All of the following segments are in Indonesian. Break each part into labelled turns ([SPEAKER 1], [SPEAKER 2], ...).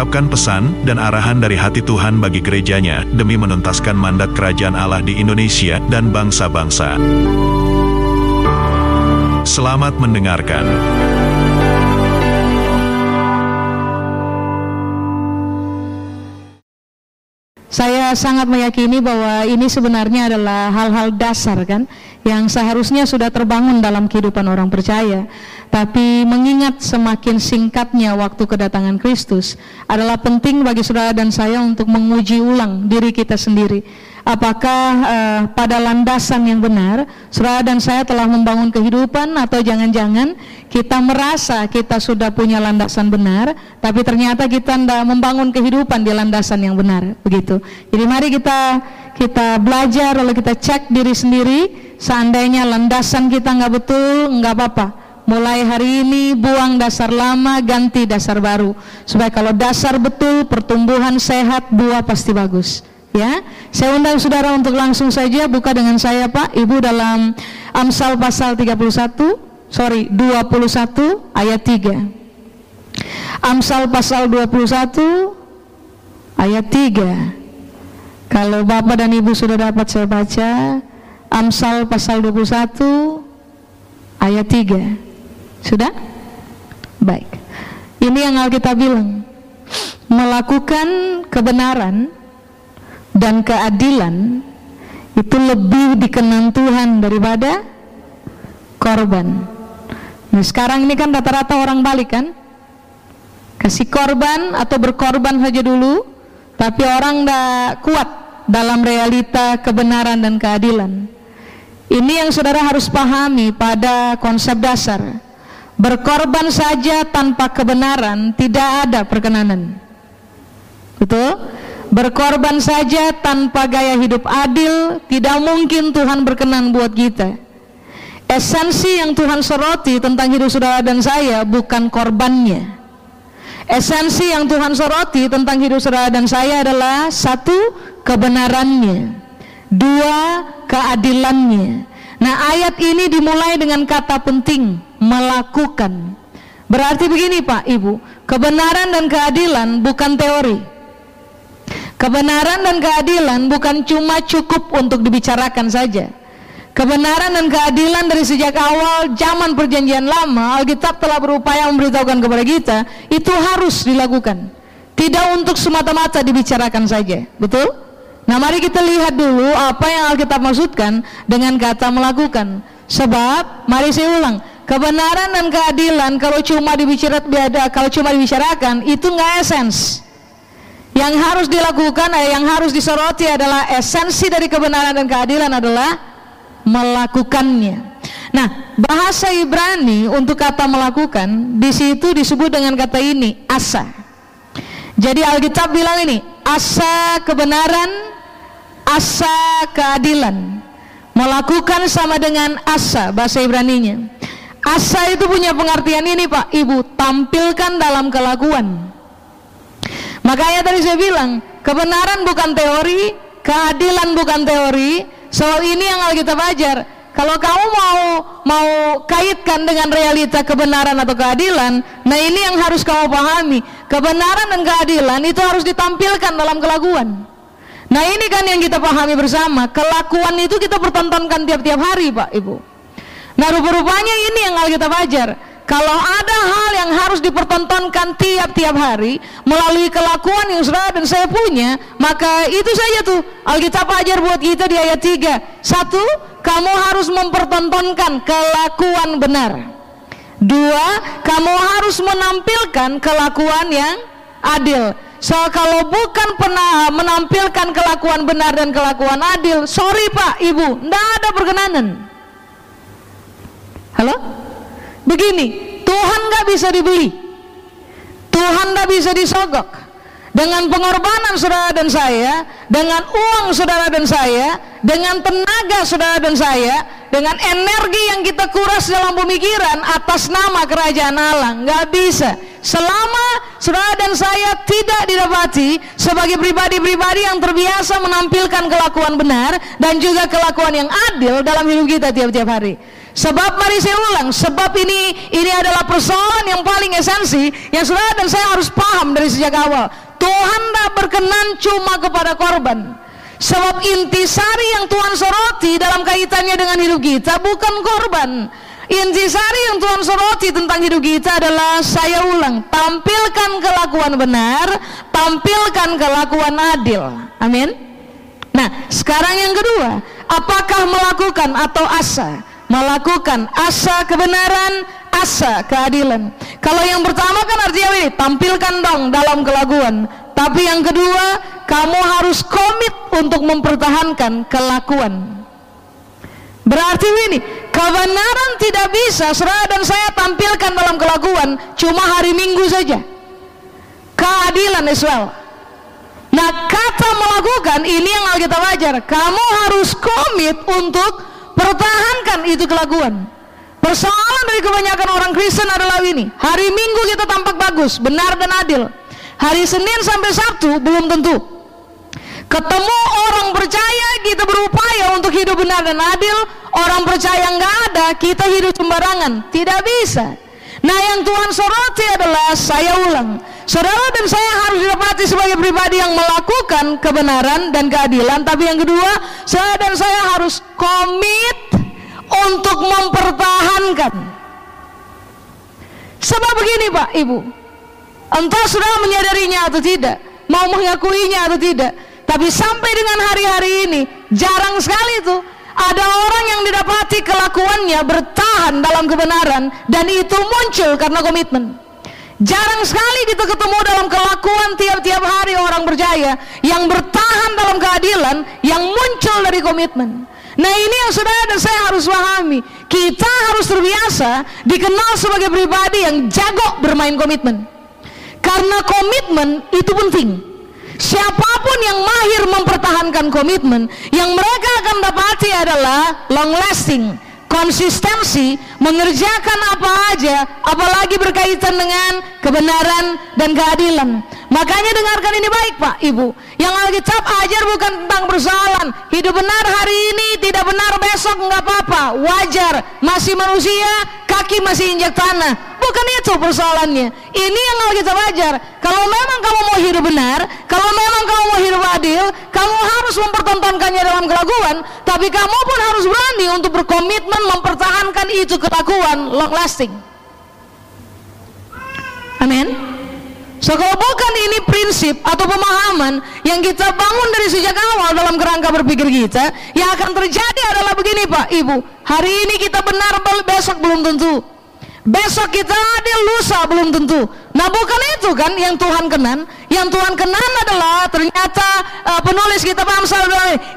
[SPEAKER 1] mengungkapkan pesan dan arahan dari hati Tuhan bagi gerejanya demi menuntaskan mandat kerajaan Allah di Indonesia dan bangsa-bangsa. Selamat mendengarkan.
[SPEAKER 2] Sangat meyakini bahwa ini sebenarnya adalah hal-hal dasar kan yang seharusnya sudah terbangun dalam kehidupan orang percaya. Tapi mengingat semakin singkatnya waktu kedatangan Kristus adalah penting bagi saudara dan saya untuk menguji ulang diri kita sendiri. Apakah uh, pada landasan yang benar, saudara dan saya telah membangun kehidupan atau jangan-jangan kita merasa kita sudah punya landasan benar, tapi ternyata kita tidak membangun kehidupan di landasan yang benar, begitu. Jadi mari kita kita belajar lalu kita cek diri sendiri. Seandainya landasan kita nggak betul, nggak apa-apa mulai hari ini buang dasar lama ganti dasar baru supaya kalau dasar betul pertumbuhan sehat buah pasti bagus ya saya undang saudara untuk langsung saja buka dengan saya Pak Ibu dalam Amsal pasal 31 sorry 21 ayat 3 Amsal pasal 21 ayat 3 kalau Bapak dan Ibu sudah dapat saya baca Amsal pasal 21 ayat 3 sudah? Baik. Ini yang Alkitab bilang. Melakukan kebenaran dan keadilan itu lebih dikenan Tuhan daripada korban. Nah, sekarang ini kan rata-rata orang balik kan? Kasih korban atau berkorban saja dulu, tapi orang tidak kuat dalam realita kebenaran dan keadilan. Ini yang saudara harus pahami pada konsep dasar berkorban saja tanpa kebenaran tidak ada perkenanan betul berkorban saja tanpa gaya hidup adil tidak mungkin Tuhan berkenan buat kita. Esensi yang Tuhan soroti tentang hidup saudara dan saya bukan korbannya. Esensi yang Tuhan soroti tentang hidup saudara dan saya adalah satu kebenarannya. Dua keadilannya. Nah ayat ini dimulai dengan kata penting melakukan. Berarti begini Pak, Ibu, kebenaran dan keadilan bukan teori. Kebenaran dan keadilan bukan cuma cukup untuk dibicarakan saja. Kebenaran dan keadilan dari sejak awal zaman perjanjian lama, Alkitab telah berupaya memberitahukan kepada kita, itu harus dilakukan. Tidak untuk semata-mata dibicarakan saja, betul? Nah mari kita lihat dulu apa yang Alkitab maksudkan dengan kata melakukan. Sebab, mari saya ulang, kebenaran dan keadilan kalau cuma dibicarakan kalau cuma dibicarakan itu nggak esens yang harus dilakukan eh, yang harus disoroti adalah esensi dari kebenaran dan keadilan adalah melakukannya. Nah bahasa Ibrani untuk kata melakukan di situ disebut dengan kata ini asa. Jadi Alkitab bilang ini asa kebenaran asa keadilan. Melakukan sama dengan asa bahasa Ibraninya. Asa itu punya pengertian ini Pak. Ibu Tampilkan dalam kelakuan Makanya tadi saya bilang Kebenaran bukan teori Keadilan bukan teori Soal ini yang kita ajar kalau kamu mau mau kaitkan dengan realita kebenaran atau keadilan, nah ini yang harus kamu pahami. Kebenaran dan keadilan itu harus ditampilkan dalam kelakuan. Nah ini kan yang kita pahami bersama. Kelakuan itu kita pertontonkan tiap-tiap hari, Pak Ibu. Nah rupa-rupanya ini yang Alkitab ajar. Kalau ada hal yang harus dipertontonkan tiap-tiap hari melalui kelakuan yang saudara dan saya punya, maka itu saja tuh Alkitab ajar buat kita di ayat 3. Satu, kamu harus mempertontonkan kelakuan benar. Dua, kamu harus menampilkan kelakuan yang adil. So kalau bukan pernah menampilkan kelakuan benar dan kelakuan adil, sorry Pak, Ibu, tidak ada perkenanan. Halo? Begini, Tuhan nggak bisa dibeli. Tuhan nggak bisa disogok. dengan pengorbanan saudara dan saya, dengan uang saudara dan saya, dengan tenaga saudara dan saya, dengan energi yang kita kuras dalam pemikiran atas nama kerajaan Allah, nggak bisa. Selama saudara dan saya tidak didapati sebagai pribadi-pribadi yang terbiasa menampilkan kelakuan benar dan juga kelakuan yang adil dalam hidup kita tiap-tiap hari. Sebab mari saya ulang, sebab ini ini adalah persoalan yang paling esensi yang saudara dan saya harus paham dari sejak awal. Tuhan tak berkenan cuma kepada korban. Sebab intisari yang Tuhan soroti dalam kaitannya dengan hidup kita bukan korban. Intisari yang Tuhan soroti tentang hidup kita adalah saya ulang, tampilkan kelakuan benar, tampilkan kelakuan adil. Amin. Nah, sekarang yang kedua, apakah melakukan atau asa? Melakukan asa kebenaran, asa keadilan. Kalau yang pertama kan artinya ini, tampilkan dong dalam kelakuan. Tapi yang kedua, kamu harus komit untuk mempertahankan kelakuan. Berarti ini, kebenaran tidak bisa saudara dan saya tampilkan dalam kelakuan cuma hari Minggu saja. Keadilan Israel. Nah, kata melakukan ini yang Alkitab ajar. Kamu harus komit untuk pertahankan itu kelakuan. Persoalan dari kebanyakan orang Kristen adalah ini. Hari Minggu kita tampak bagus, benar dan adil. Hari Senin sampai Sabtu belum tentu. Ketemu orang percaya kita berupaya untuk hidup benar dan adil. Orang percaya nggak ada, kita hidup sembarangan. Tidak bisa. Nah yang Tuhan soroti adalah saya ulang. Saudara dan saya harus didapati sebagai pribadi yang melakukan kebenaran dan keadilan. Tapi yang kedua, saya dan saya harus komit untuk mempertahankan. Sebab begini Pak, Ibu. Entah saudara menyadarinya atau tidak, mau mengakuinya atau tidak. Tapi sampai dengan hari-hari ini, jarang sekali itu ada orang yang didapati kelakuannya bertahan dalam kebenaran dan itu muncul karena komitmen. Jarang sekali kita ketemu dalam kelakuan tiap-tiap hari orang percaya yang bertahan dalam keadilan yang muncul dari komitmen. Nah ini yang saudara dan saya harus pahami. Kita harus terbiasa dikenal sebagai pribadi yang jago bermain komitmen. Karena komitmen itu penting. Siapa pun yang mahir mempertahankan komitmen, yang mereka akan dapati adalah long lasting, konsistensi, mengerjakan apa aja, apalagi berkaitan dengan kebenaran dan keadilan. Makanya dengarkan ini baik Pak, Ibu. Yang Alkitab ajar bukan tentang persoalan hidup benar hari ini, tidak benar besok nggak apa-apa, wajar. Masih manusia, kaki masih injak tanah. Bukan itu persoalannya. Ini yang Alkitab ajar. Kalau memang kamu mau hidup benar, kalau memang kamu mau hidup adil, kamu harus mempertontonkannya dalam kelakuan, tapi kamu pun harus berani untuk berkomitmen mempertahankan itu kelakuan long lasting. Amin. So kalau bukan ini prinsip atau pemahaman yang kita bangun dari sejak awal dalam kerangka berpikir kita, yang akan terjadi adalah begini Pak, Ibu. Hari ini kita benar, besok belum tentu. Besok kita adil, lusa belum tentu. Nah bukan itu kan yang Tuhan kenan. Yang Tuhan kenan adalah ternyata uh, penulis kitab Amsal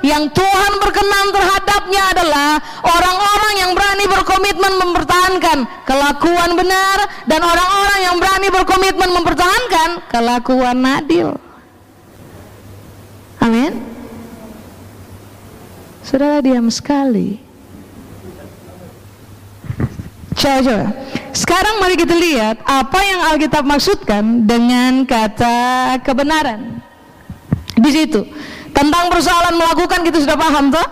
[SPEAKER 2] yang Tuhan berkenan terhadapnya adalah orang-orang yang berani berkomitmen mempertahankan kelakuan benar dan orang-orang yang berani berkomitmen mempertahankan kelakuan adil. Amin. Saudara diam sekali. Coba-coba. Sekarang mari kita lihat apa yang Alkitab maksudkan dengan kata kebenaran. Di situ. Tentang persoalan melakukan kita sudah paham toh?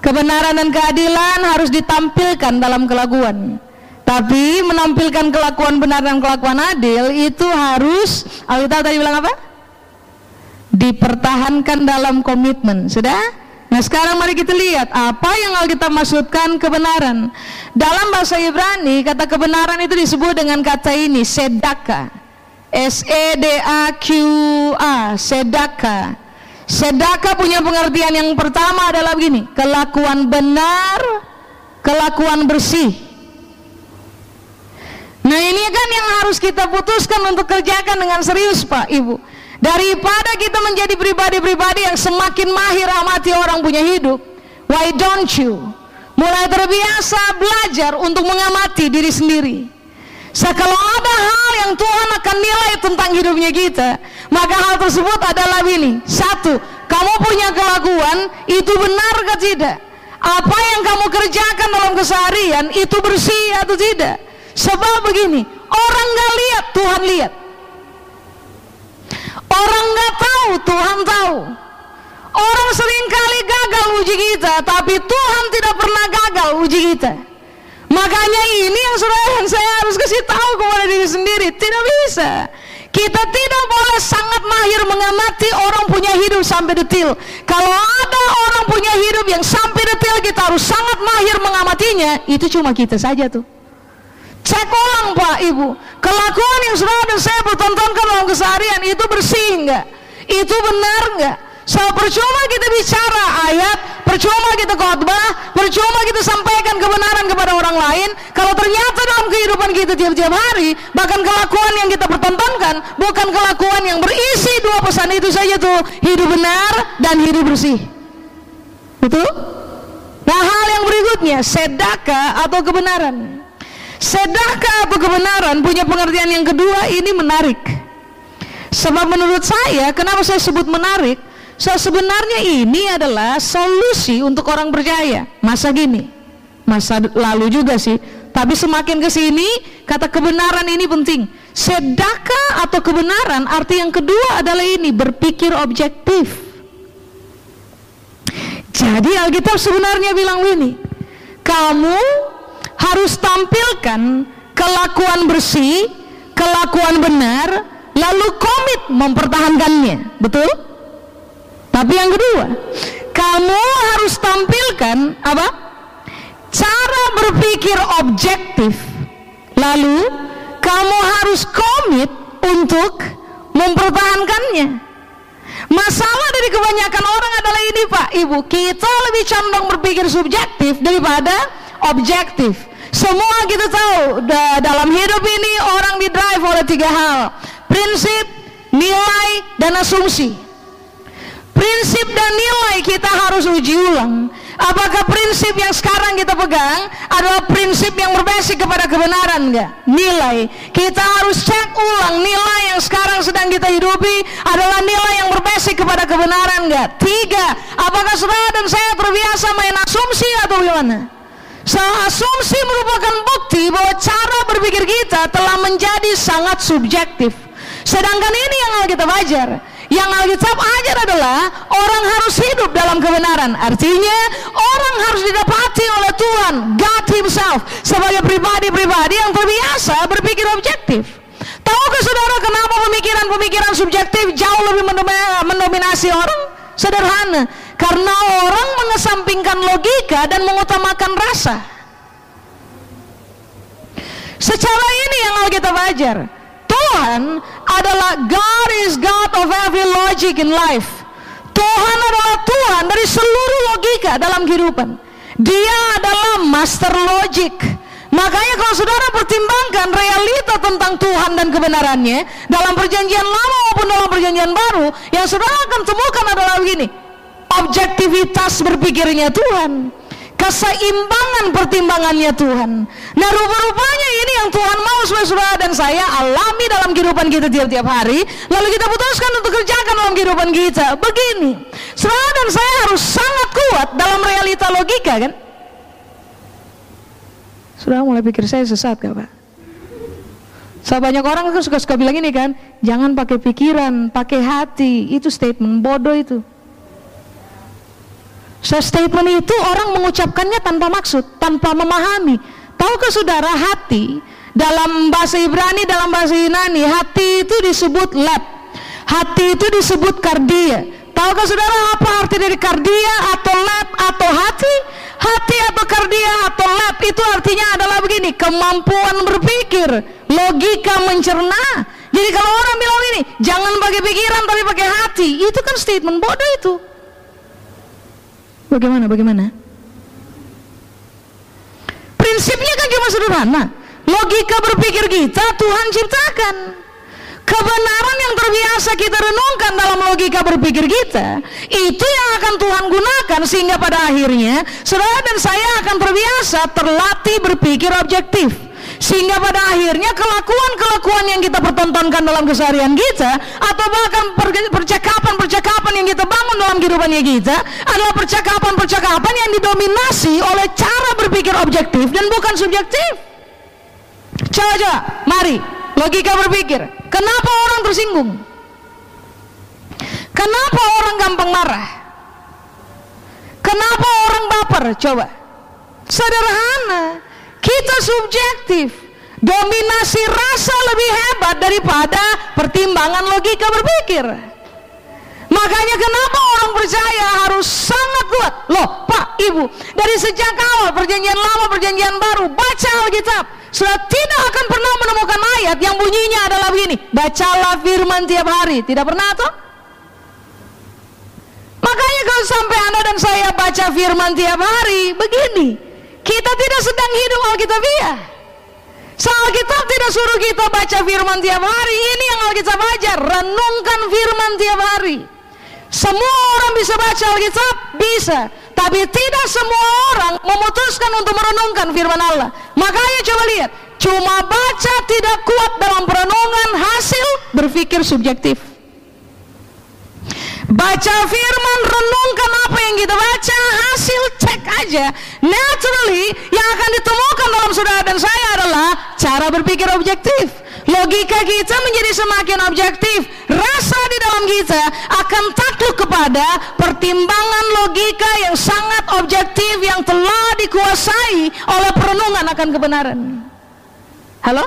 [SPEAKER 2] Kebenaran dan keadilan harus ditampilkan dalam kelakuan. Tapi menampilkan kelakuan benar dan kelakuan adil itu harus Alkitab tadi bilang apa? Dipertahankan dalam komitmen. Sudah? Nah sekarang mari kita lihat apa yang Alkitab maksudkan kebenaran. Dalam bahasa Ibrani kata kebenaran itu disebut dengan kata ini sedaka. S E D A Q A sedaka. Sedaka punya pengertian yang pertama adalah begini, kelakuan benar, kelakuan bersih. Nah ini kan yang harus kita putuskan untuk kerjakan dengan serius Pak Ibu. Daripada kita menjadi pribadi-pribadi yang semakin mahir amati orang punya hidup, why don't you mulai terbiasa belajar untuk mengamati diri sendiri. So, kalau ada hal yang Tuhan akan nilai tentang hidupnya kita, maka hal tersebut adalah ini. Satu, kamu punya kelakuan, itu benar atau tidak? Apa yang kamu kerjakan dalam keseharian, itu bersih atau tidak? Sebab begini, orang gak lihat, Tuhan lihat. Orang gak tahu, Tuhan tahu. Orang sering kali gagal uji kita, tapi Tuhan tidak pernah gagal uji kita. Makanya ini yang saudara yang saya harus kasih tahu kepada diri sendiri, tidak bisa. Kita tidak boleh sangat mahir mengamati orang punya hidup sampai detil. Kalau ada orang punya hidup yang sampai detil, kita harus sangat mahir mengamatinya. Itu cuma kita saja tuh. Cek ulang Pak Ibu, kelakuan yang saudara dan saya pertontonkan dalam keseharian itu bersih enggak? Itu benar enggak? So percuma kita bicara ayat, percuma kita khotbah, percuma kita sampaikan kebenaran kepada orang lain. Kalau ternyata dalam kehidupan kita tiap-tiap hari, bahkan kelakuan yang kita pertontonkan bukan kelakuan yang berisi dua pesan itu saja tuh hidup benar dan hidup bersih. Betul? Nah hal yang berikutnya sedaka atau kebenaran. Sedaka atau kebenaran punya pengertian yang kedua ini menarik. Sebab menurut saya, kenapa saya sebut menarik? So sebenarnya ini adalah solusi untuk orang percaya. Masa gini, masa lalu juga sih. Tapi semakin ke sini, kata kebenaran ini penting. Sedaka atau kebenaran, arti yang kedua adalah ini, berpikir objektif. Jadi Alkitab sebenarnya bilang ini, kamu harus tampilkan kelakuan bersih, kelakuan benar, lalu komit mempertahankannya. Betul? Tapi yang kedua, kamu harus tampilkan apa? Cara berpikir objektif. Lalu kamu harus komit untuk mempertahankannya. Masalah dari kebanyakan orang adalah ini Pak, Ibu. Kita lebih condong berpikir subjektif daripada objektif. Semua kita tahu dalam hidup ini orang di drive oleh tiga hal. Prinsip, nilai, dan asumsi. Prinsip dan nilai kita harus uji ulang. Apakah prinsip yang sekarang kita pegang adalah prinsip yang berbasis kepada kebenaran enggak? Nilai. Kita harus cek ulang nilai yang sekarang sedang kita hidupi adalah nilai yang berbasis kepada kebenaran enggak? Tiga, apakah saudara dan saya terbiasa main asumsi atau bagaimana? So, asumsi merupakan bukti bahwa cara berpikir kita telah menjadi sangat subjektif. Sedangkan ini yang kita wajar. Yang Alkitab ajar adalah orang harus hidup dalam kebenaran. Artinya orang harus didapati oleh Tuhan, God Himself sebagai pribadi-pribadi yang terbiasa berpikir objektif. Tahukah saudara kenapa pemikiran-pemikiran subjektif jauh lebih mendominasi orang? Sederhana, karena orang mengesampingkan logika dan mengutamakan rasa. Secara ini yang Alkitab ajar. Tuhan adalah God is God of every logic in life. Tuhan adalah Tuhan dari seluruh logika dalam kehidupan. Dia adalah master logic. Makanya kalau saudara pertimbangkan realita tentang Tuhan dan kebenarannya dalam perjanjian lama maupun dalam perjanjian baru, yang saudara akan temukan adalah begini. Objektivitas berpikirnya Tuhan keseimbangan pertimbangannya Tuhan. Nah rupa-rupanya ini yang Tuhan mau saudara dan saya alami dalam kehidupan kita tiap-tiap hari. Lalu kita putuskan untuk kerjakan dalam kehidupan kita. Begini, saudara dan saya harus sangat kuat dalam realita logika kan? Sudah mulai pikir saya sesat gak Pak? So, banyak orang kan suka-suka bilang ini kan, jangan pakai pikiran, pakai hati. Itu statement bodoh itu. So, statement itu orang mengucapkannya tanpa maksud, tanpa memahami. Tahukah saudara hati dalam bahasa Ibrani, dalam bahasa Yunani, hati itu disebut lab. Hati itu disebut kardia. Tahukah saudara apa arti dari kardia atau lab atau hati? Hati atau kardia atau lab itu artinya adalah begini, kemampuan berpikir, logika mencerna. Jadi kalau orang bilang ini, jangan pakai pikiran tapi pakai hati, itu kan statement bodoh itu. Bagaimana? Bagaimana? Prinsipnya kan cuma sederhana. Logika berpikir kita Tuhan ciptakan. Kebenaran yang terbiasa kita renungkan dalam logika berpikir kita, itu yang akan Tuhan gunakan sehingga pada akhirnya saudara dan saya akan terbiasa terlatih berpikir objektif. Sehingga pada akhirnya kelakuan-kelakuan yang kita pertontonkan dalam keseharian kita atau bahkan percakapan-percakapan yang kita bangun dalam kehidupannya kita adalah percakapan-percakapan yang didominasi oleh cara berpikir objektif dan bukan subjektif. Coba, mari logika berpikir. Kenapa orang tersinggung? Kenapa orang gampang marah? Kenapa orang baper? Coba. Sederhana. Kita subjektif. Dominasi rasa lebih hebat daripada pertimbangan logika berpikir. Makanya kenapa orang percaya harus sangat kuat. Loh, Pak, Ibu, dari sejak awal perjanjian lama, perjanjian baru, baca Alkitab. Sudah tidak akan pernah menemukan ayat yang bunyinya adalah begini. Bacalah firman tiap hari. Tidak pernah atau? Makanya kalau sampai Anda dan saya baca firman tiap hari, begini. Kita tidak sedang hidup Alkitabiah. Alkitab tidak suruh kita baca firman tiap hari. Ini yang Alkitab ajar. Renungkan firman tiap hari. Semua orang bisa baca Alkitab? Bisa. Tapi tidak semua orang memutuskan untuk merenungkan firman Allah. Makanya coba lihat. Cuma baca tidak kuat dalam perenungan hasil berpikir subjektif. Baca firman, renungkan apa yang kita baca, hasil cek aja. Naturally, yang akan ditemukan dalam saudara dan saya adalah cara berpikir objektif. Logika kita menjadi semakin objektif. Rasa di dalam kita akan takluk kepada pertimbangan logika yang sangat objektif yang telah dikuasai oleh perenungan akan kebenaran. Halo?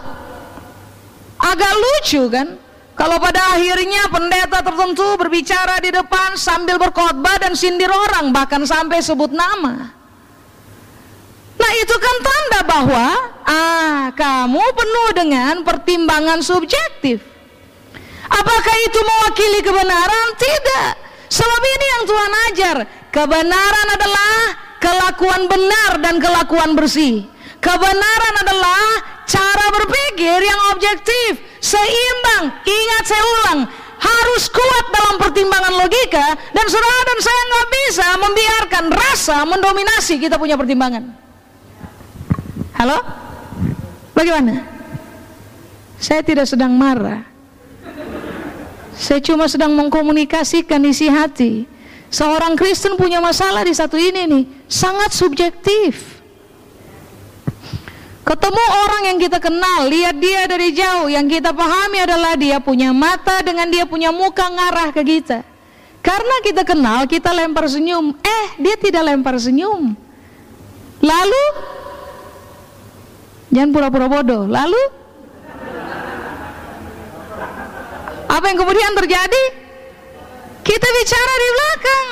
[SPEAKER 2] Agak lucu kan? Kalau pada akhirnya pendeta tertentu berbicara di depan sambil berkhotbah dan sindir orang bahkan sampai sebut nama. Nah itu kan tanda bahwa ah kamu penuh dengan pertimbangan subjektif. Apakah itu mewakili kebenaran? Tidak. Sebab ini yang Tuhan ajar. Kebenaran adalah kelakuan benar dan kelakuan bersih. Kebenaran adalah cara berpikir yang objektif, seimbang. Ingat saya ulang, harus kuat dalam pertimbangan logika dan saudara dan saya nggak bisa membiarkan rasa mendominasi kita punya pertimbangan. Halo? Bagaimana? Saya tidak sedang marah. Saya cuma sedang mengkomunikasikan isi hati. Seorang Kristen punya masalah di satu ini nih, sangat subjektif. Ketemu orang yang kita kenal, lihat dia dari jauh, yang kita pahami adalah dia punya mata dengan dia punya muka ngarah ke kita. Karena kita kenal, kita lempar senyum. Eh, dia tidak lempar senyum. Lalu, jangan pura-pura bodoh. Lalu, apa yang kemudian terjadi? Kita bicara di belakang.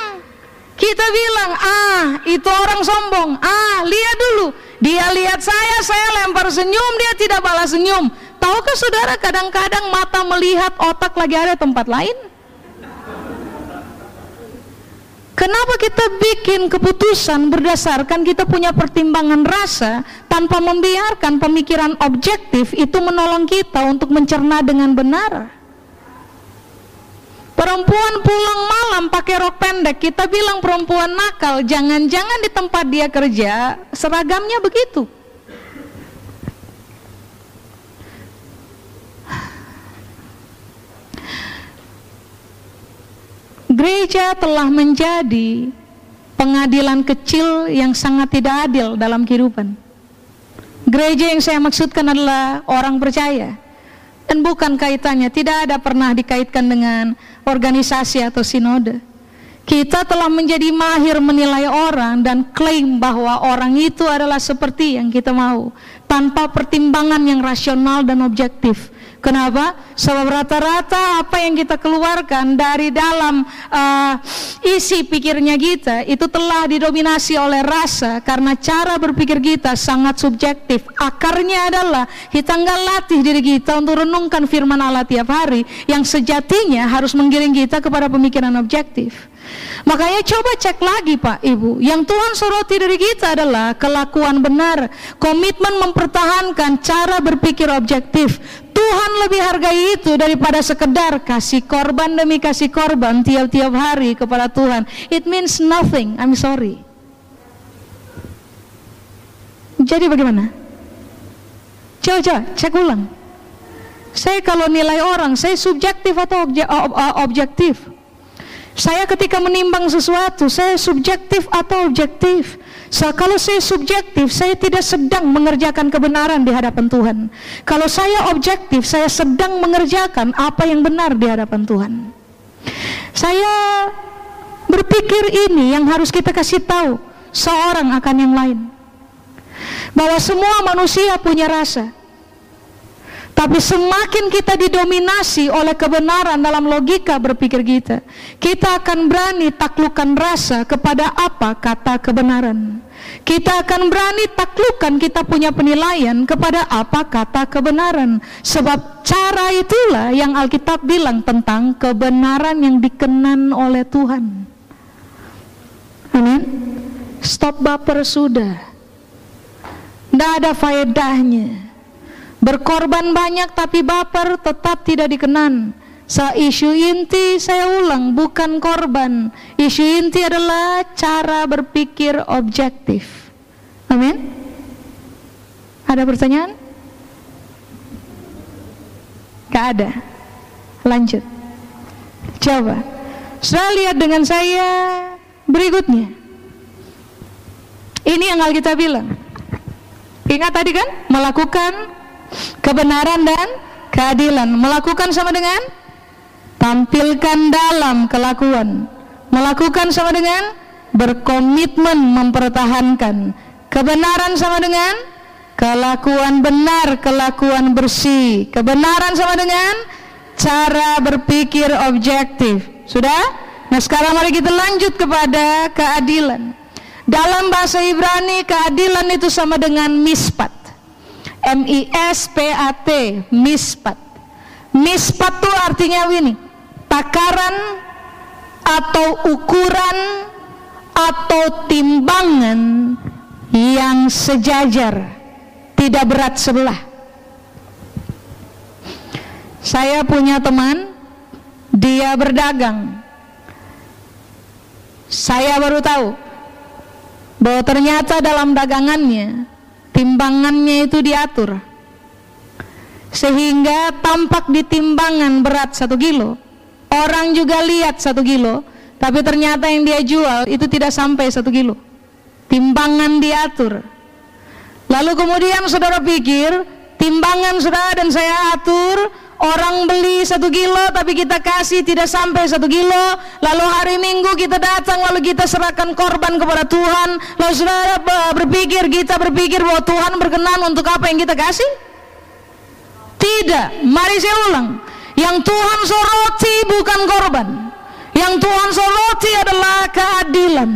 [SPEAKER 2] Kita bilang, ah itu orang sombong. Ah, lihat dulu dia lihat saya, saya lempar senyum, dia tidak balas senyum. Tahukah saudara kadang-kadang mata melihat otak lagi ada tempat lain? Kenapa kita bikin keputusan berdasarkan kita punya pertimbangan rasa tanpa membiarkan pemikiran objektif itu menolong kita untuk mencerna dengan benar? Perempuan pulang malam pakai rok pendek, kita bilang perempuan nakal, jangan-jangan di tempat dia kerja seragamnya begitu. Gereja telah menjadi pengadilan kecil yang sangat tidak adil dalam kehidupan. Gereja yang saya maksudkan adalah orang percaya dan bukan kaitannya, tidak ada pernah dikaitkan dengan organisasi atau sinode. Kita telah menjadi mahir menilai orang dan klaim bahwa orang itu adalah seperti yang kita mau, tanpa pertimbangan yang rasional dan objektif. Kenapa? Sebab rata-rata apa yang kita keluarkan dari dalam uh, isi pikirnya kita itu telah didominasi oleh rasa karena cara berpikir kita sangat subjektif. Akarnya adalah kita nggak latih diri kita untuk renungkan firman Allah tiap hari yang sejatinya harus menggiring kita kepada pemikiran objektif. Makanya coba cek lagi Pak Ibu Yang Tuhan soroti dari kita adalah kelakuan benar Komitmen mempertahankan cara berpikir objektif Tuhan lebih hargai itu daripada sekedar kasih korban demi kasih korban tiap-tiap hari kepada Tuhan. It means nothing. I'm sorry. Jadi bagaimana? Coba, coba, cek ulang. Saya kalau nilai orang, saya subjektif atau obje, ob, objektif? Saya ketika menimbang sesuatu, saya subjektif atau objektif? So, kalau saya subjektif, saya tidak sedang mengerjakan kebenaran di hadapan Tuhan. Kalau saya objektif, saya sedang mengerjakan apa yang benar di hadapan Tuhan. Saya berpikir ini yang harus kita kasih tahu seorang akan yang lain. Bahwa semua manusia punya rasa. Tapi semakin kita didominasi oleh kebenaran dalam logika berpikir kita, kita akan berani taklukkan rasa kepada apa kata kebenaran. Kita akan berani taklukkan kita punya penilaian kepada apa kata kebenaran. Sebab cara itulah yang Alkitab bilang tentang kebenaran yang dikenan oleh Tuhan. Amin. Stop baper sudah. Tidak ada faedahnya. Berkorban banyak tapi baper tetap tidak dikenan. Sa isu inti saya ulang bukan korban. Isu inti adalah cara berpikir objektif. Amin. Ada pertanyaan? Gak ada. Lanjut. Coba. Sudah lihat dengan saya berikutnya. Ini yang Alkitab bilang. Ingat tadi kan? Melakukan kebenaran dan keadilan. Melakukan sama dengan tampilkan dalam kelakuan. Melakukan sama dengan berkomitmen mempertahankan. Kebenaran sama dengan kelakuan benar, kelakuan bersih. Kebenaran sama dengan cara berpikir objektif. Sudah? Nah sekarang mari kita lanjut kepada keadilan. Dalam bahasa Ibrani keadilan itu sama dengan mispat. M I S P A T mispat. Mispat itu artinya ini takaran atau ukuran atau timbangan yang sejajar tidak berat sebelah. Saya punya teman dia berdagang. Saya baru tahu bahwa ternyata dalam dagangannya timbangannya itu diatur. Sehingga tampak di timbangan berat satu kilo. Orang juga lihat satu kilo tapi ternyata yang dia jual itu tidak sampai satu kilo. Timbangan diatur. Lalu kemudian saudara pikir timbangan sudah dan saya atur Orang beli satu kilo tapi kita kasih tidak sampai satu kilo. Lalu hari minggu kita datang lalu kita serahkan korban kepada Tuhan. Lalu saudara berpikir kita berpikir bahwa Tuhan berkenan untuk apa yang kita kasih? Tidak, mari saya ulang. Yang Tuhan soroti bukan korban. Yang Tuhan soroti adalah keadilan.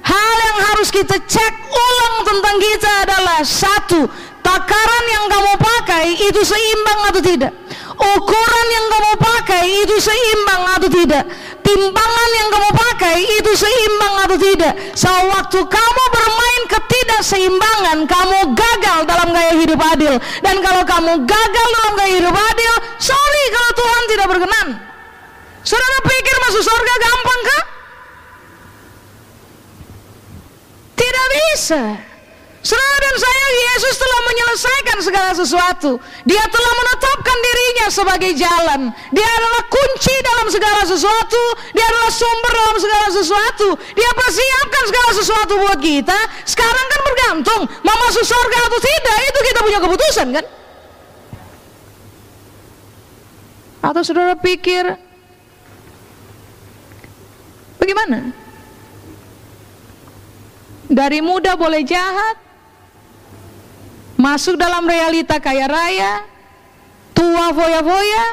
[SPEAKER 2] Hal yang harus kita cek ulang tentang kita adalah Satu, takaran yang kamu pakai itu seimbang atau tidak ukuran yang kamu pakai itu seimbang atau tidak? Timbangan yang kamu pakai itu seimbang atau tidak? Sewaktu kamu bermain ketidakseimbangan kamu gagal dalam gaya hidup adil. Dan kalau kamu gagal dalam gaya hidup adil sorry kalau Tuhan tidak berkenan. Saudara pikir masuk surga gampang kah? tidak bisa Saudara dan saya, Yesus telah menyelesaikan segala sesuatu. Dia telah menetapkan dirinya sebagai jalan. Dia adalah kunci dalam segala sesuatu. Dia adalah sumber dalam segala sesuatu. Dia persiapkan segala sesuatu buat kita. Sekarang kan bergantung mau masuk surga atau tidak. Itu kita punya keputusan kan? Atau saudara pikir bagaimana? Dari muda boleh jahat, masuk dalam realita kaya raya, tua foya-foya,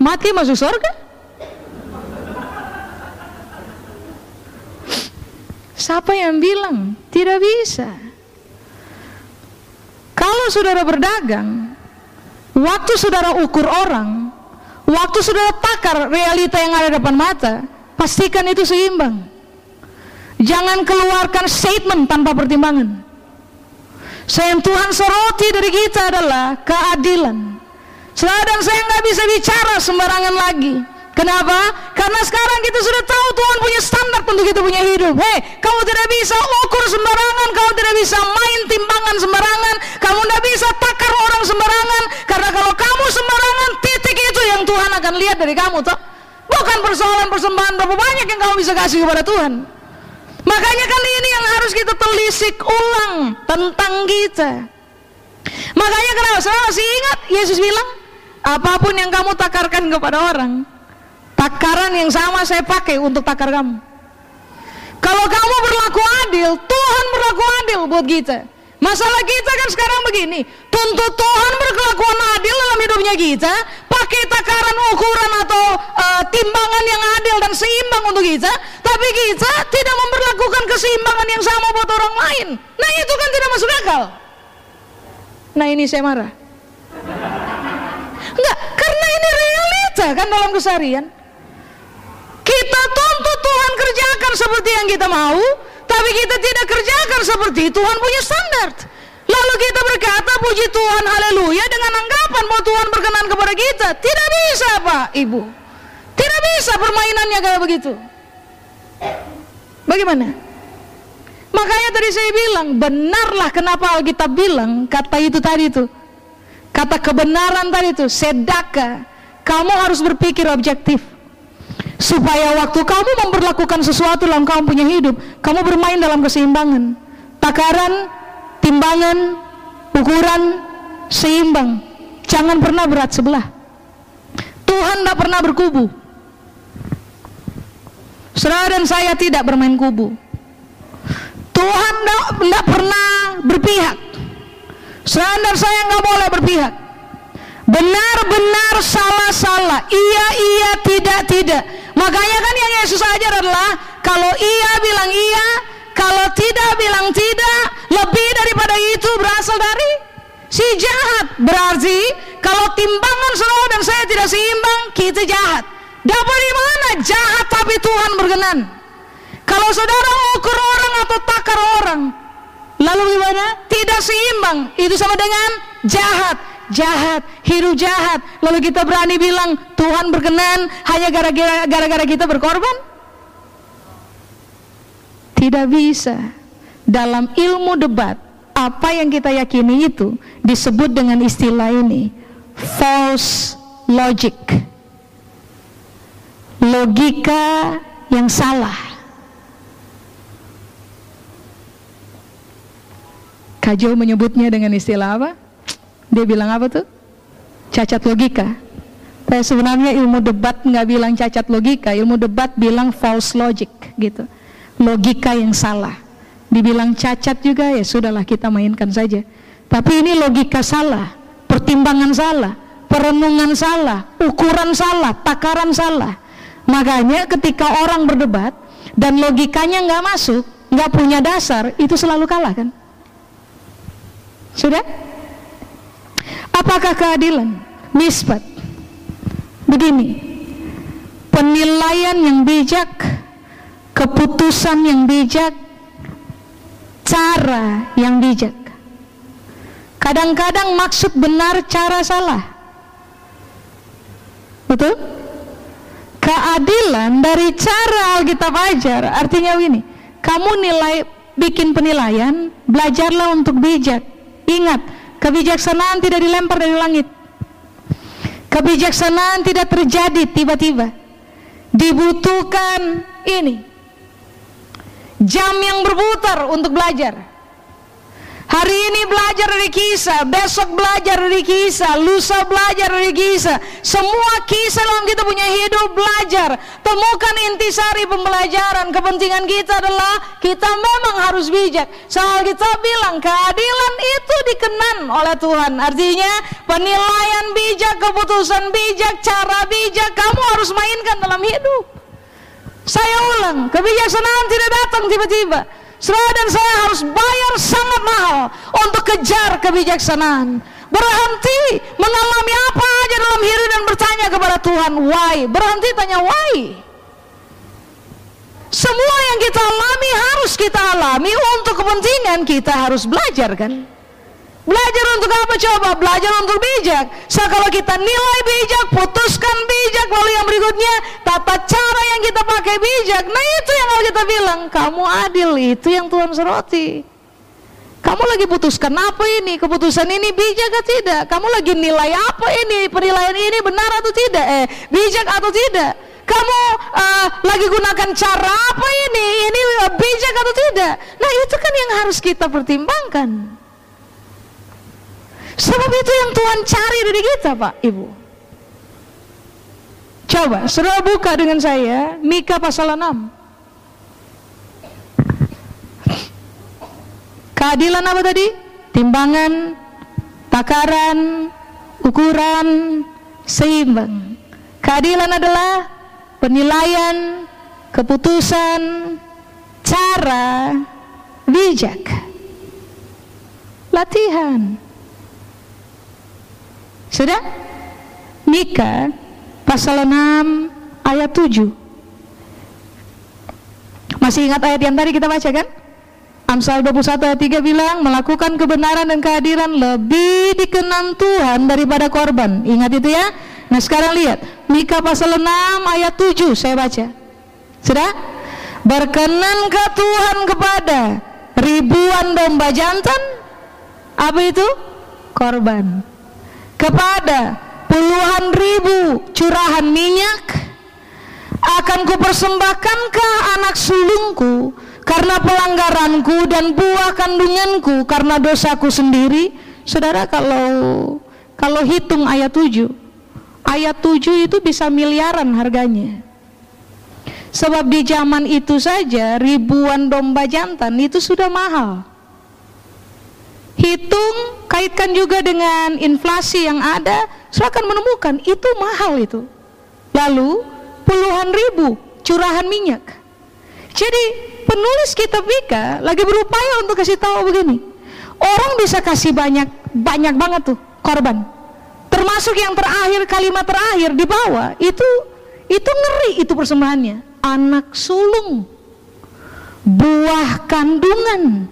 [SPEAKER 2] mati masuk surga? Siapa yang bilang? Tidak bisa. Kalau saudara berdagang, waktu saudara ukur orang, waktu saudara takar realita yang ada depan mata, pastikan itu seimbang. Jangan keluarkan statement tanpa pertimbangan. So yang Tuhan soroti dari kita adalah keadilan. Sekarang saya nggak bisa bicara sembarangan lagi. Kenapa? Karena sekarang kita sudah tahu Tuhan punya standar untuk kita punya hidup. Hei, kamu tidak bisa ukur sembarangan, kamu tidak bisa main timbangan sembarangan, kamu tidak bisa takar orang sembarangan. Karena kalau kamu sembarangan, titik itu yang Tuhan akan lihat dari kamu, toh. Bukan persoalan persembahan berapa banyak yang kamu bisa kasih kepada Tuhan. Makanya kali ini yang harus kita telisik ulang tentang kita. Makanya kenapa? Saya masih ingat Yesus bilang, apa pun yang kamu takarkan kepada orang, takaran yang sama saya pakai untuk takar kamu. Kalau kamu berlaku adil, Tuhan berlaku adil buat kita. Masalah kita kan sekarang begini, tuntut Tuhan berkelakuan adil dalam hidupnya kita, pakai takaran ukuran atau uh, timbangan yang adil dan seimbang untuk kita, tapi kita tidak memperlakukan keseimbangan yang sama buat orang lain. Nah itu kan tidak masuk akal. Nah ini saya marah. Enggak, karena ini realita kan dalam keseharian. Kita tuntut Tuhan kerjakan seperti yang kita mau, tapi kita tidak kerjakan seperti Tuhan punya standar. Lalu kita berkata puji Tuhan haleluya dengan anggapan bahwa Tuhan berkenan kepada kita. Tidak bisa Pak Ibu. Tidak bisa permainannya kayak begitu. Bagaimana? Makanya tadi saya bilang, benarlah kenapa Alkitab bilang kata itu tadi itu. Kata kebenaran tadi itu, sedaka. Kamu harus berpikir objektif supaya waktu kamu memperlakukan sesuatu dalam kamu punya hidup, kamu bermain dalam keseimbangan. Takaran, timbangan, ukuran seimbang. Jangan pernah berat sebelah. Tuhan tidak pernah berkubu. Saudara dan saya tidak bermain kubu. Tuhan tidak pernah berpihak. Dan saya nggak boleh berpihak. Benar-benar salah-salah, iya iya tidak tidak. Makanya kan yang Yesus ajar adalah kalau iya bilang iya, kalau tidak bilang tidak, lebih daripada itu berasal dari si jahat. Berarti kalau timbangan saudara dan saya tidak seimbang, kita jahat. Dapat di mana? Jahat tapi Tuhan berkenan. Kalau saudara ukur orang atau takar orang, lalu gimana? Tidak seimbang. Itu sama dengan jahat jahat, hidup jahat. Lalu kita berani bilang Tuhan berkenan hanya gara-gara kita berkorban? Tidak bisa. Dalam ilmu debat, apa yang kita yakini itu disebut dengan istilah ini, false logic. Logika yang salah. Kajol menyebutnya dengan istilah apa? Dia bilang apa tuh? Cacat logika. Tapi sebenarnya ilmu debat nggak bilang cacat logika, ilmu debat bilang false logic gitu. Logika yang salah. Dibilang cacat juga ya sudahlah kita mainkan saja. Tapi ini logika salah, pertimbangan salah, perenungan salah, ukuran salah, takaran salah. Makanya ketika orang berdebat dan logikanya nggak masuk, nggak punya dasar, itu selalu kalah kan? Sudah? Apakah keadilan? Misbat. Begini, penilaian yang bijak, keputusan yang bijak, cara yang bijak. Kadang-kadang maksud benar, cara salah. Betul? Keadilan dari cara Alkitab ajar, artinya ini, kamu nilai bikin penilaian, belajarlah untuk bijak. Ingat, Kebijaksanaan tidak dilempar dari langit. Kebijaksanaan tidak terjadi tiba-tiba. Dibutuhkan ini. Jam yang berputar untuk belajar. Hari ini belajar dari kisah, besok belajar dari kisah, lusa belajar dari kisah. Semua kisah dalam kita punya hidup belajar. Temukan intisari pembelajaran. Kepentingan kita adalah kita memang harus bijak. Soal kita bilang keadilan itu dikenan oleh Tuhan. Artinya penilaian bijak, keputusan bijak, cara bijak kamu harus mainkan dalam hidup. Saya ulang, kebijaksanaan tidak datang tiba-tiba. Saudara dan saya harus bayar sangat mahal untuk kejar kebijaksanaan. Berhenti mengalami apa aja dalam hidup dan bertanya kepada Tuhan, why? Berhenti tanya why. Semua yang kita alami harus kita alami untuk kepentingan kita harus belajar kan? Belajar untuk apa coba? Belajar untuk bijak. So kalau kita nilai bijak, putuskan bijak, lalu yang berikutnya tata cara yang kita pakai bijak. Nah itu yang kalau kita bilang, kamu adil, itu yang Tuhan seroti. Kamu lagi putuskan apa ini? Keputusan ini bijak atau tidak? Kamu lagi nilai apa ini? Penilaian ini benar atau tidak? Eh, bijak atau tidak? Kamu uh, lagi gunakan cara apa ini? Ini uh, bijak atau tidak? Nah, itu kan yang harus kita pertimbangkan. Sebab itu yang Tuhan cari dari kita, Pak, Ibu. Coba, saudara buka dengan saya Mika pasal 6. Keadilan apa tadi? Timbangan, takaran, ukuran, seimbang. Keadilan adalah penilaian, keputusan, cara, bijak. Latihan. Sudah? Mika pasal 6 ayat 7. Masih ingat ayat yang tadi kita baca kan? Amsal 21 ayat 3 bilang melakukan kebenaran dan kehadiran lebih dikenan Tuhan daripada korban. Ingat itu ya. Nah sekarang lihat Mika pasal 6 ayat 7 saya baca. Sudah? Berkenan ke Tuhan kepada ribuan domba jantan apa itu? Korban. Kepada puluhan ribu curahan minyak akan kupersembahkankah anak sulungku karena pelanggaranku dan buah kandunganku karena dosaku sendiri? Saudara kalau kalau hitung ayat 7 ayat 7 itu bisa miliaran harganya. Sebab di zaman itu saja ribuan domba jantan itu sudah mahal hitung kaitkan juga dengan inflasi yang ada saya akan menemukan itu mahal itu lalu puluhan ribu curahan minyak jadi penulis kitab Mika lagi berupaya untuk kasih tahu begini. Orang bisa kasih banyak banyak banget tuh korban. Termasuk yang terakhir kalimat terakhir di bawah itu itu ngeri itu persembahannya. Anak sulung buah kandungan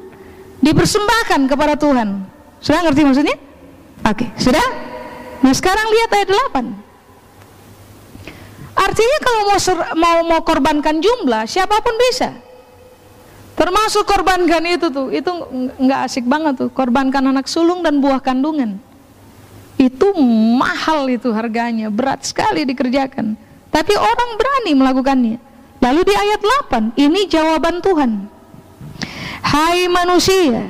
[SPEAKER 2] dipersembahkan kepada Tuhan. Sudah ngerti maksudnya? Oke, sudah? Nah sekarang lihat ayat 8. Artinya kalau mau mau mau korbankan jumlah, siapa pun bisa. Termasuk korbankan itu tuh, itu nggak asik banget tuh, korbankan anak sulung dan buah kandungan. Itu mahal itu harganya, berat sekali dikerjakan. Tapi orang berani melakukannya. Lalu di ayat 8, ini jawaban Tuhan. Hai manusia,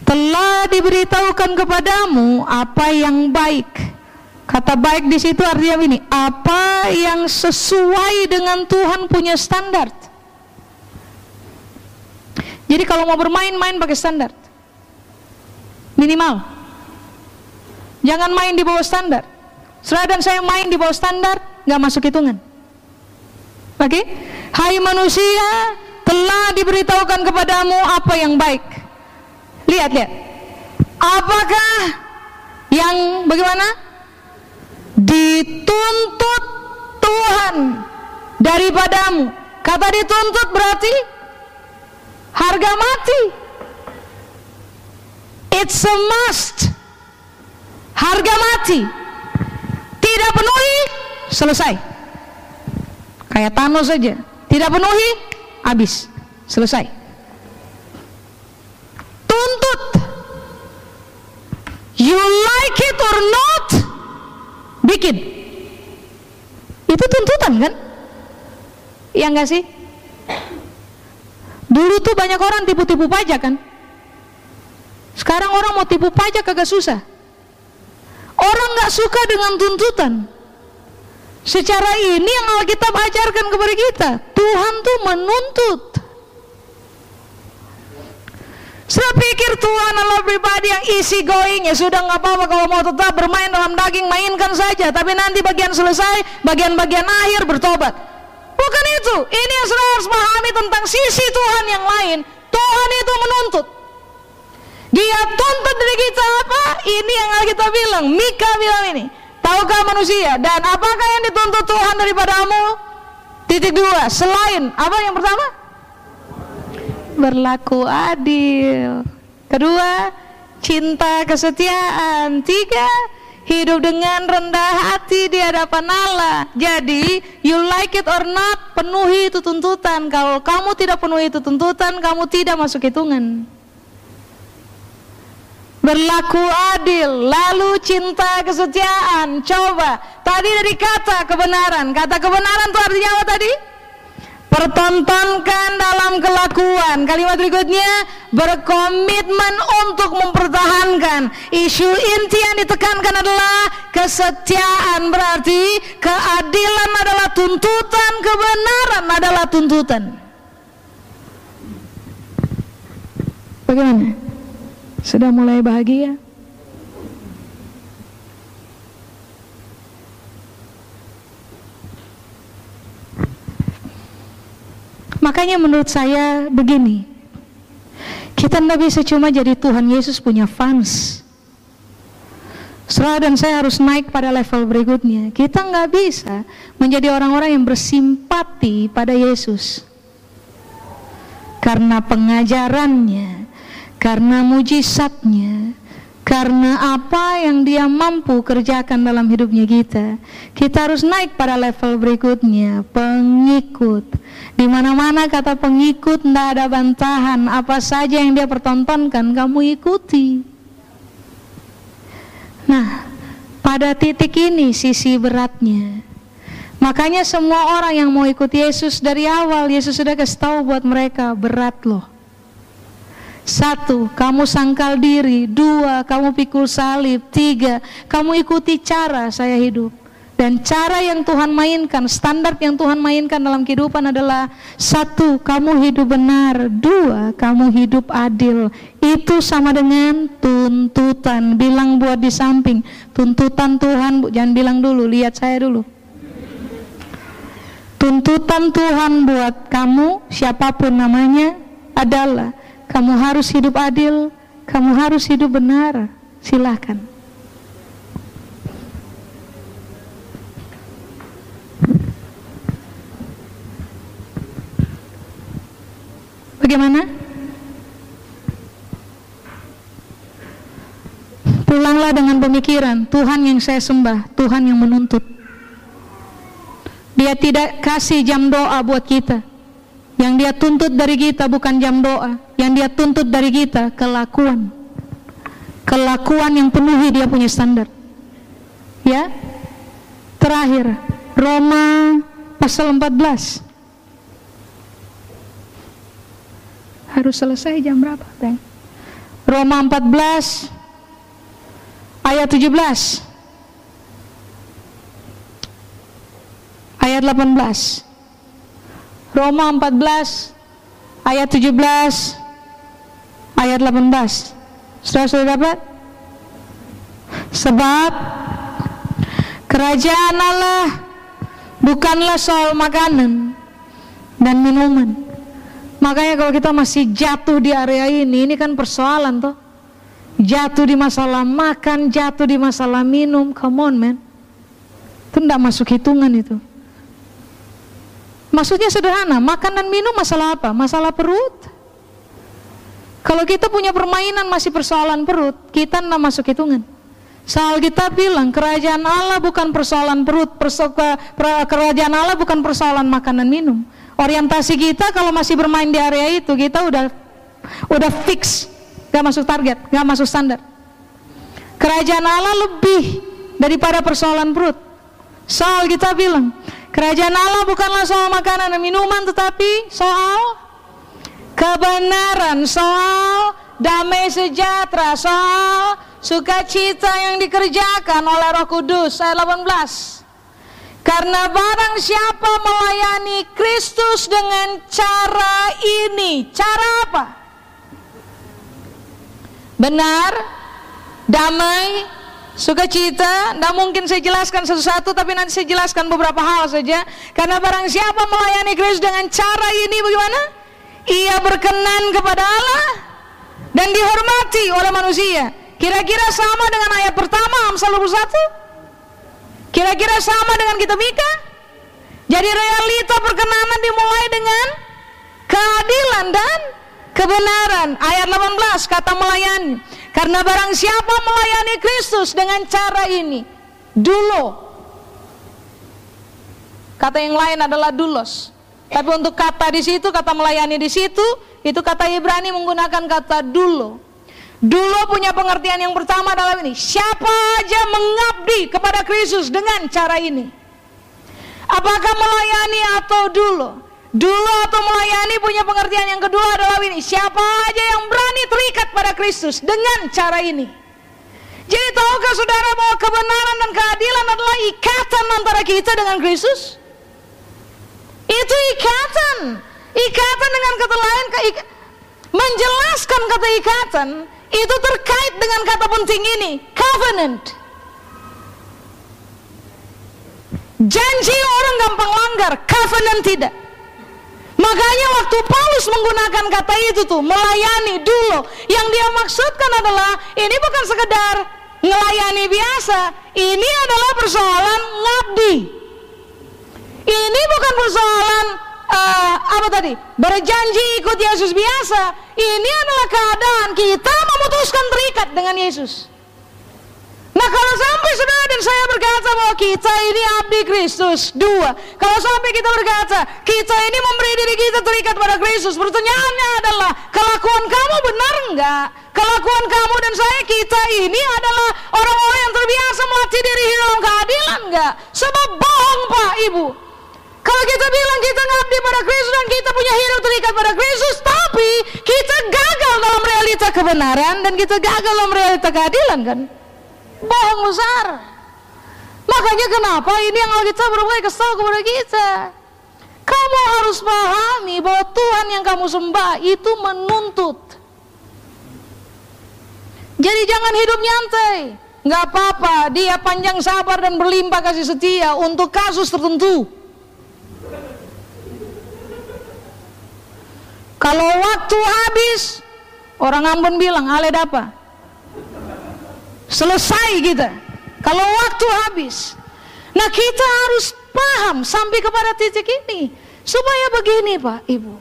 [SPEAKER 2] telah diberitahukan kepadamu apa yang baik. Kata baik di situ artinya ini, apa yang sesuai dengan Tuhan punya standar. Jadi kalau mau bermain, main pakai standar. Minimal. Jangan main di bawah standar. Setelah dan saya main di bawah standar, nggak masuk hitungan. Oke? Okay? Hai manusia, telah diberitahukan kepadamu apa yang baik. Lihat, lihat. Apakah yang bagaimana? Dituntut Tuhan daripadamu. Kata dituntut berarti harga mati it's a must harga mati tidak penuhi selesai kayak Thanos saja tidak penuhi habis selesai tuntut you like it or not bikin itu tuntutan kan ya enggak sih Dulu tuh banyak orang tipu-tipu pajak kan. Sekarang orang mau tipu pajak kagak susah. Orang nggak suka dengan tuntutan. Secara ini yang Alkitab ajarkan kepada kita, Tuhan tuh menuntut. Saya pikir Tuhan adalah pribadi yang isi going ya sudah nggak apa-apa kalau mau tetap bermain dalam daging mainkan saja tapi nanti bagian selesai bagian-bagian akhir bertobat Bukan itu. Ini yang saudara harus pahami tentang sisi Tuhan yang lain. Tuhan itu menuntut. Dia tuntut dari kita apa? Ini yang kita bilang. Mika bilang ini. Tahukah manusia? Dan apakah yang dituntut Tuhan daripadamu? Titik dua. Selain apa yang pertama? Berlaku adil. Kedua, cinta kesetiaan. Tiga, hidup dengan rendah hati di hadapan Allah. Jadi, you like it or not, penuhi itu tuntutan. Kalau kamu tidak penuhi itu tuntutan, kamu tidak masuk hitungan. Berlaku adil, lalu cinta kesetiaan. Coba, tadi dari kata kebenaran, kata kebenaran itu artinya apa tadi? Pertontonkan dalam kelakuan. Kalimat berikutnya berkomitmen untuk mempertahankan. Isu inti yang ditekankan adalah kesetiaan. Berarti keadilan adalah tuntutan, kebenaran adalah tuntutan. Bagaimana? Sudah mulai bahagia? Makanya menurut saya begini, kita tidak bisa cuma jadi Tuhan Yesus punya fans. Setelah dan saya harus naik pada level berikutnya. Kita nggak bisa menjadi orang-orang yang bersimpati pada Yesus. Karena pengajarannya, karena mujizatnya, karena apa yang dia mampu kerjakan dalam hidupnya kita. Kita harus naik pada level berikutnya, pengikut. Di mana-mana kata pengikut tidak ada bantahan, apa saja yang dia pertontonkan kamu ikuti. Nah, pada titik ini sisi beratnya. Makanya semua orang yang mau ikut Yesus dari awal Yesus sudah kasih tahu buat mereka berat loh. Satu, kamu sangkal diri. Dua, kamu pikul salib. Tiga, kamu ikuti cara saya hidup. Dan cara yang Tuhan mainkan, standar yang Tuhan mainkan dalam kehidupan adalah satu, kamu hidup benar. Dua, kamu hidup adil. Itu sama dengan tuntutan. Bilang buat di samping, tuntutan Tuhan, jangan bilang dulu, lihat saya dulu. Tuntutan Tuhan buat kamu, siapa pun namanya, adalah kamu harus hidup adil, kamu harus hidup benar. Silahkan. Bagaimana? Pulanglah dengan pemikiran Tuhan yang saya sembah, Tuhan yang menuntut. Dia tidak kasih jam doa buat kita. Yang dia tuntut dari kita bukan jam doa, yang dia tuntut dari kita kelakuan. Kelakuan yang penuhi dia punya standar. Ya. Terakhir, Roma pasal 14. Harus selesai jam berapa, Bang? Roma 14 ayat 17. Ayat 18. Roma 14 ayat 17 ayat 18. Sudah sudah dapat? Sebab kerajaan Allah bukanlah soal makanan dan minuman. Makanya kalau kita masih jatuh di area ini, ini kan persoalan toh. Jatuh di masalah makan, jatuh di masalah minum, come on man. Itu tidak masuk hitungan itu. Maksudnya sederhana, makan dan minum masalah apa? Masalah perut. Kalau kita punya permainan masih persoalan perut, kita tidak masuk hitungan. Soal kita bilang kerajaan Allah bukan persoalan perut, persoka, kerajaan Allah bukan persoalan makan dan minum. Orientasi kita kalau masih bermain di area itu kita udah udah fix, gak masuk target, gak masuk standar. Kerajaan Allah lebih daripada persoalan perut. Soal kita bilang kerajaan Allah bukanlah soal makanan dan minuman, tetapi soal kebenaran, soal damai sejahtera, soal sukacita yang dikerjakan oleh Roh Kudus. Ayat 18. Karena barang siapa melayani Kristus dengan cara ini, cara apa? Benar, damai, sukacita. Tidak mungkin saya jelaskan satu-satu, tapi nanti saya jelaskan beberapa hal saja. Karena barang siapa melayani Kristus dengan cara ini, bagaimana? Ia berkenan kepada Allah dan dihormati oleh manusia. Kira-kira sama dengan ayat pertama Amsal 21? Kira-kira sama dengan kita Mika? Jadi realita perkenanan dimulai dengan keadilan dan kebenaran. Ayat 18 kata melayani. Karena barang siapa melayani Kristus dengan cara ini, dulu. Kata yang lain adalah dulos. Tapi untuk kata di situ, kata melayani di situ, itu kata Ibrani menggunakan kata dulu. Dulu punya pengertian yang pertama dalam ini. Siapa aja mengabdi kepada Kristus dengan cara ini? Apakah melayani atau dulu? Dulu atau melayani punya pengertian yang kedua adalah ini. Siapa aja yang berani terikat pada Kristus dengan cara ini? Jadi tahukah saudara bahwa kebenaran dan keadilan adalah ikatan antara kita dengan Kristus? Itu ikatan. Ikatan dengan kata lain, menjelaskan kata ikatan itu terkait dengan kata penting ini, covenant. Janji orang gampang langgar, covenant tidak. Makanya waktu Paulus menggunakan kata itu tuh, melayani dulu, yang dia maksudkan adalah ini bukan sekedar melayani biasa, ini adalah persoalan ngabdi. Ini bukan persoalan uh, apa tadi? Berjanji ikut Yesus biasa. Ini adalah keadaan kita memutuskan terikat dengan Yesus. Nah kalau sampai saudara dan saya berkata bahwa kita ini abdi Kristus Dua, kalau sampai kita berkata Kita ini memberi diri kita terikat pada Kristus Pertanyaannya adalah Kelakuan kamu benar enggak? Kelakuan kamu dan saya kita ini adalah Orang-orang yang terbiasa melatih diri dalam keadilan enggak? Sebab bohong pak ibu kalau kita bilang kita ngabdi pada Kristus dan kita punya hidup terikat pada Kristus, tapi kita gagal dalam realita kebenaran dan kita gagal dalam realita keadilan kan? Bohong besar. Makanya kenapa ini yang Alkitab berbuat kesal kepada kita? Kamu harus pahami bahwa Tuhan yang kamu sembah itu menuntut. Jadi jangan hidup nyantai. Gak apa-apa, dia panjang sabar dan berlimpah kasih setia untuk kasus tertentu. Kalau waktu habis, orang Ambon bilang, ale apa? Selesai kita. Kalau waktu habis. Nah kita harus paham sampai kepada titik ini. Supaya begini Pak, Ibu.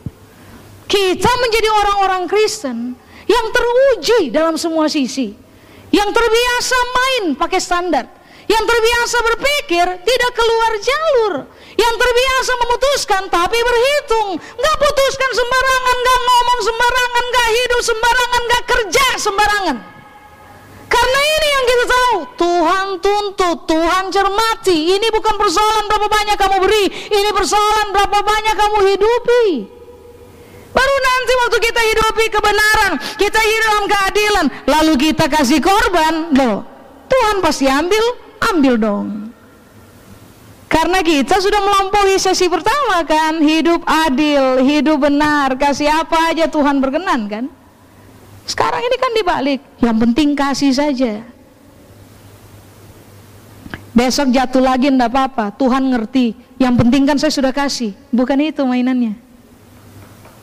[SPEAKER 2] Kita menjadi orang-orang Kristen yang teruji dalam semua sisi. Yang terbiasa main pakai standar. Yang terbiasa berpikir tidak keluar jalur yang terbiasa memutuskan tapi berhitung. Nggak putuskan sembarangan nggak ngomong sembarangan nggak hidup sembarangan nggak kerja sembarangan. Karena ini yang kita tahu Tuhan tuntut Tuhan cermati. Ini bukan persoalan berapa banyak kamu beri ini persoalan berapa banyak kamu hidupi. Baru nanti waktu kita hidupi kebenaran, kita hidup dalam keadilan, lalu kita kasih korban, loh, Tuhan pasti ambil, ambil dong. Karena kita sudah melampaui sesi pertama kan, hidup adil, hidup benar, kasih apa aja Tuhan berkenan kan. Sekarang ini kan dibalik, yang penting kasih saja. Besok jatuh lagi enggak apa-apa, Tuhan ngerti. Yang penting kan saya sudah kasih, bukan itu mainannya.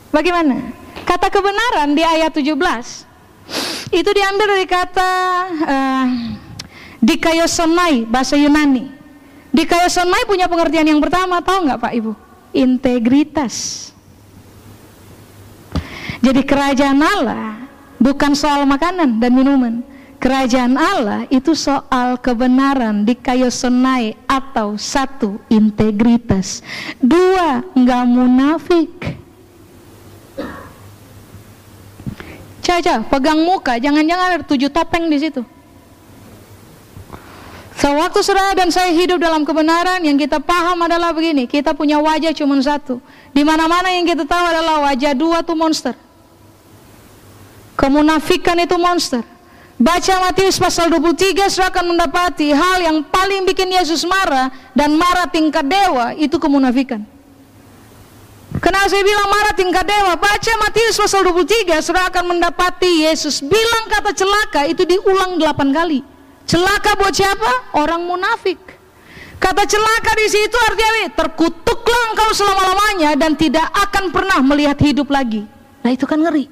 [SPEAKER 2] Bagaimana? Kata kebenaran di ayat 17 itu diambil dari kata uh, dikayosonai bahasa Yunani. Di Mai punya pengertian yang pertama, tahu nggak Pak Ibu? Integritas. Jadi kerajaan Allah bukan soal makanan dan minuman. Kerajaan Allah itu soal kebenaran di Sonai atau satu integritas, dua nggak munafik. Caca, pegang muka, jangan-jangan ada tujuh topeng di situ. Sewaktu saudara dan saya hidup dalam kebenaran, yang kita paham adalah begini, kita punya wajah cuma satu. Di mana-mana yang kita tahu adalah wajah dua itu monster. Kemunafikan itu monster. Baca Matius pasal 23 sudah akan mendapati hal yang paling bikin Yesus marah dan marah tingkat dewa itu kemunafikan. Kenapa saya bilang marah tingkat dewa? Baca Matius pasal 23 sudah akan mendapati Yesus bilang kata celaka itu diulang 8 kali. Celaka buat siapa? Orang munafik. Kata celaka di situ artinya terkutuklah engkau selama-lamanya dan tidak akan pernah melihat hidup lagi. Nah itu kan ngeri.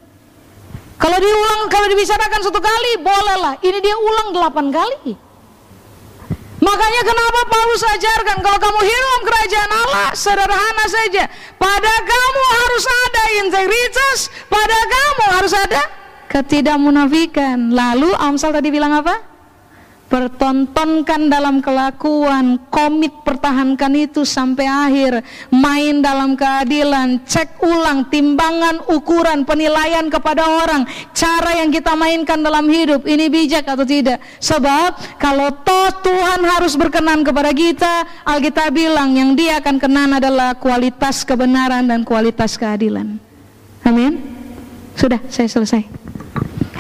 [SPEAKER 2] Kalau diulang, kalau dibicarakan satu kali, bolehlah. Ini dia ulang delapan kali. Makanya kenapa Paulus ajarkan kalau kamu hidup kerajaan Allah sederhana saja. Pada kamu harus ada integritas, pada kamu harus ada ketidakmunafikan. Lalu Amsal tadi bilang apa? Pertontonkan dalam kelakuan, komit pertahankan itu sampai akhir, main dalam keadilan, cek ulang timbangan, ukuran, penilaian kepada orang, cara yang kita mainkan dalam hidup, ini bijak atau tidak? Sebab kalau toh Tuhan harus berkenan kepada kita, Alkitab bilang yang dia akan kenan adalah kualitas kebenaran dan kualitas keadilan. Amin. Sudah, saya selesai.